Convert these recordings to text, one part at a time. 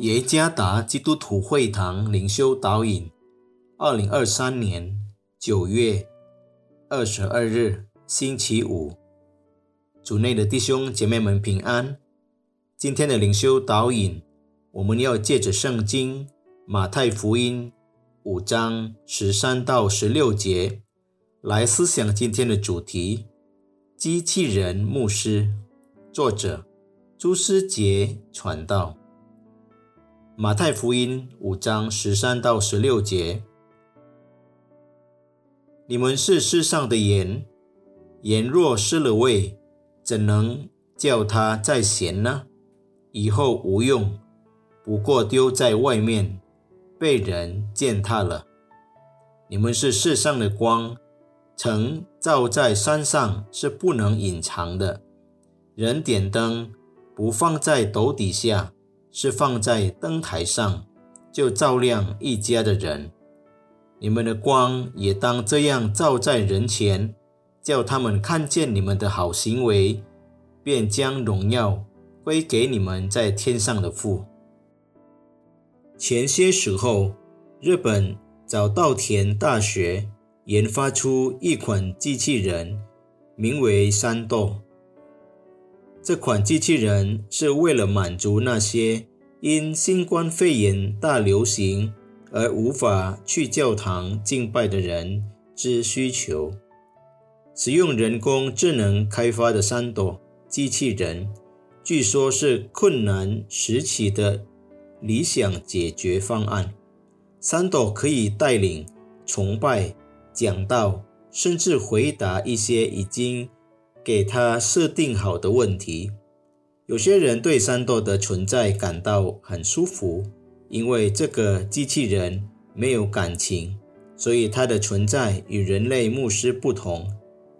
耶加达基督徒会堂灵修导引，二零二三年九月二十二日，星期五，主内的弟兄姐妹们平安。今天的灵修导引，我们要借着圣经马太福音五章十三到十六节来思想今天的主题：机器人牧师。作者朱思杰传道。马太福音五章十三到十六节：你们是世上的盐，盐若失了味，怎能叫它再咸呢？以后无用，不过丢在外面，被人践踏了。你们是世上的光，曾照在山上，是不能隐藏的。人点灯，不放在斗底下。是放在灯台上，就照亮一家的人。你们的光也当这样照在人前，叫他们看见你们的好行为，便将荣耀归给你们在天上的父。前些时候，日本早稻田大学研发出一款机器人，名为山豆。这款机器人是为了满足那些因新冠肺炎大流行而无法去教堂敬拜的人之需求。使用人工智能开发的三朵机器人，据说是困难时期的理想解决方案。三朵可以带领、崇拜、讲道，甚至回答一些已经。给他设定好的问题。有些人对山豆的存在感到很舒服，因为这个机器人没有感情，所以它的存在与人类牧师不同。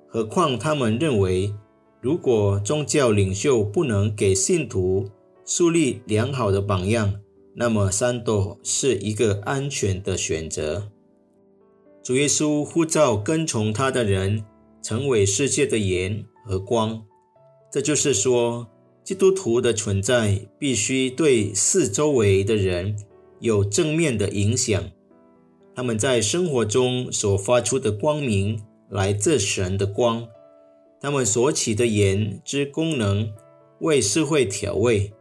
何况他们认为，如果宗教领袖不能给信徒树立良好的榜样，那么山豆是一个安全的选择。主耶稣呼召跟从他的人。成为世界的盐和光，这就是说，基督徒的存在必须对四周围的人有正面的影响。他们在生活中所发出的光明来自神的光，他们所起的言之功能为社会调味，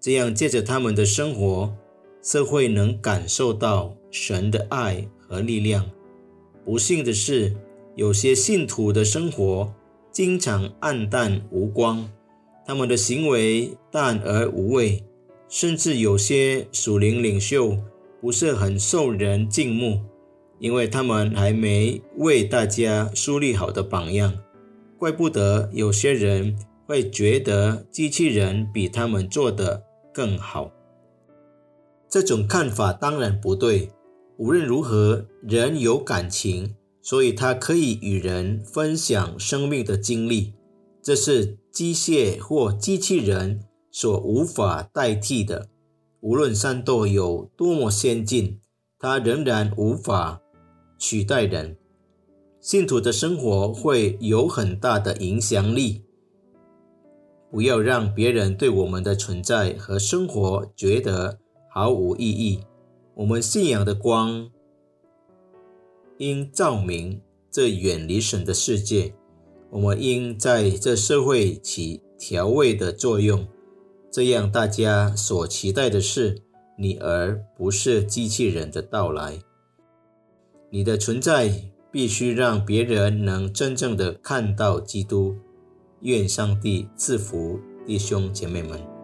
这样借着他们的生活，社会能感受到神的爱和力量。不幸的是。有些信徒的生活经常暗淡无光，他们的行为淡而无味，甚至有些属灵领袖不是很受人敬慕，因为他们还没为大家树立好的榜样。怪不得有些人会觉得机器人比他们做的更好。这种看法当然不对。无论如何，人有感情。所以，他可以与人分享生命的经历，这是机械或机器人所无法代替的。无论战斗有多么先进，它仍然无法取代人。信徒的生活会有很大的影响力。不要让别人对我们的存在和生活觉得毫无意义。我们信仰的光。应照明这远离神的世界，我们应在这社会起调味的作用，这样大家所期待的是你，而不是机器人的到来。你的存在必须让别人能真正的看到基督。愿上帝赐福弟兄姐妹们。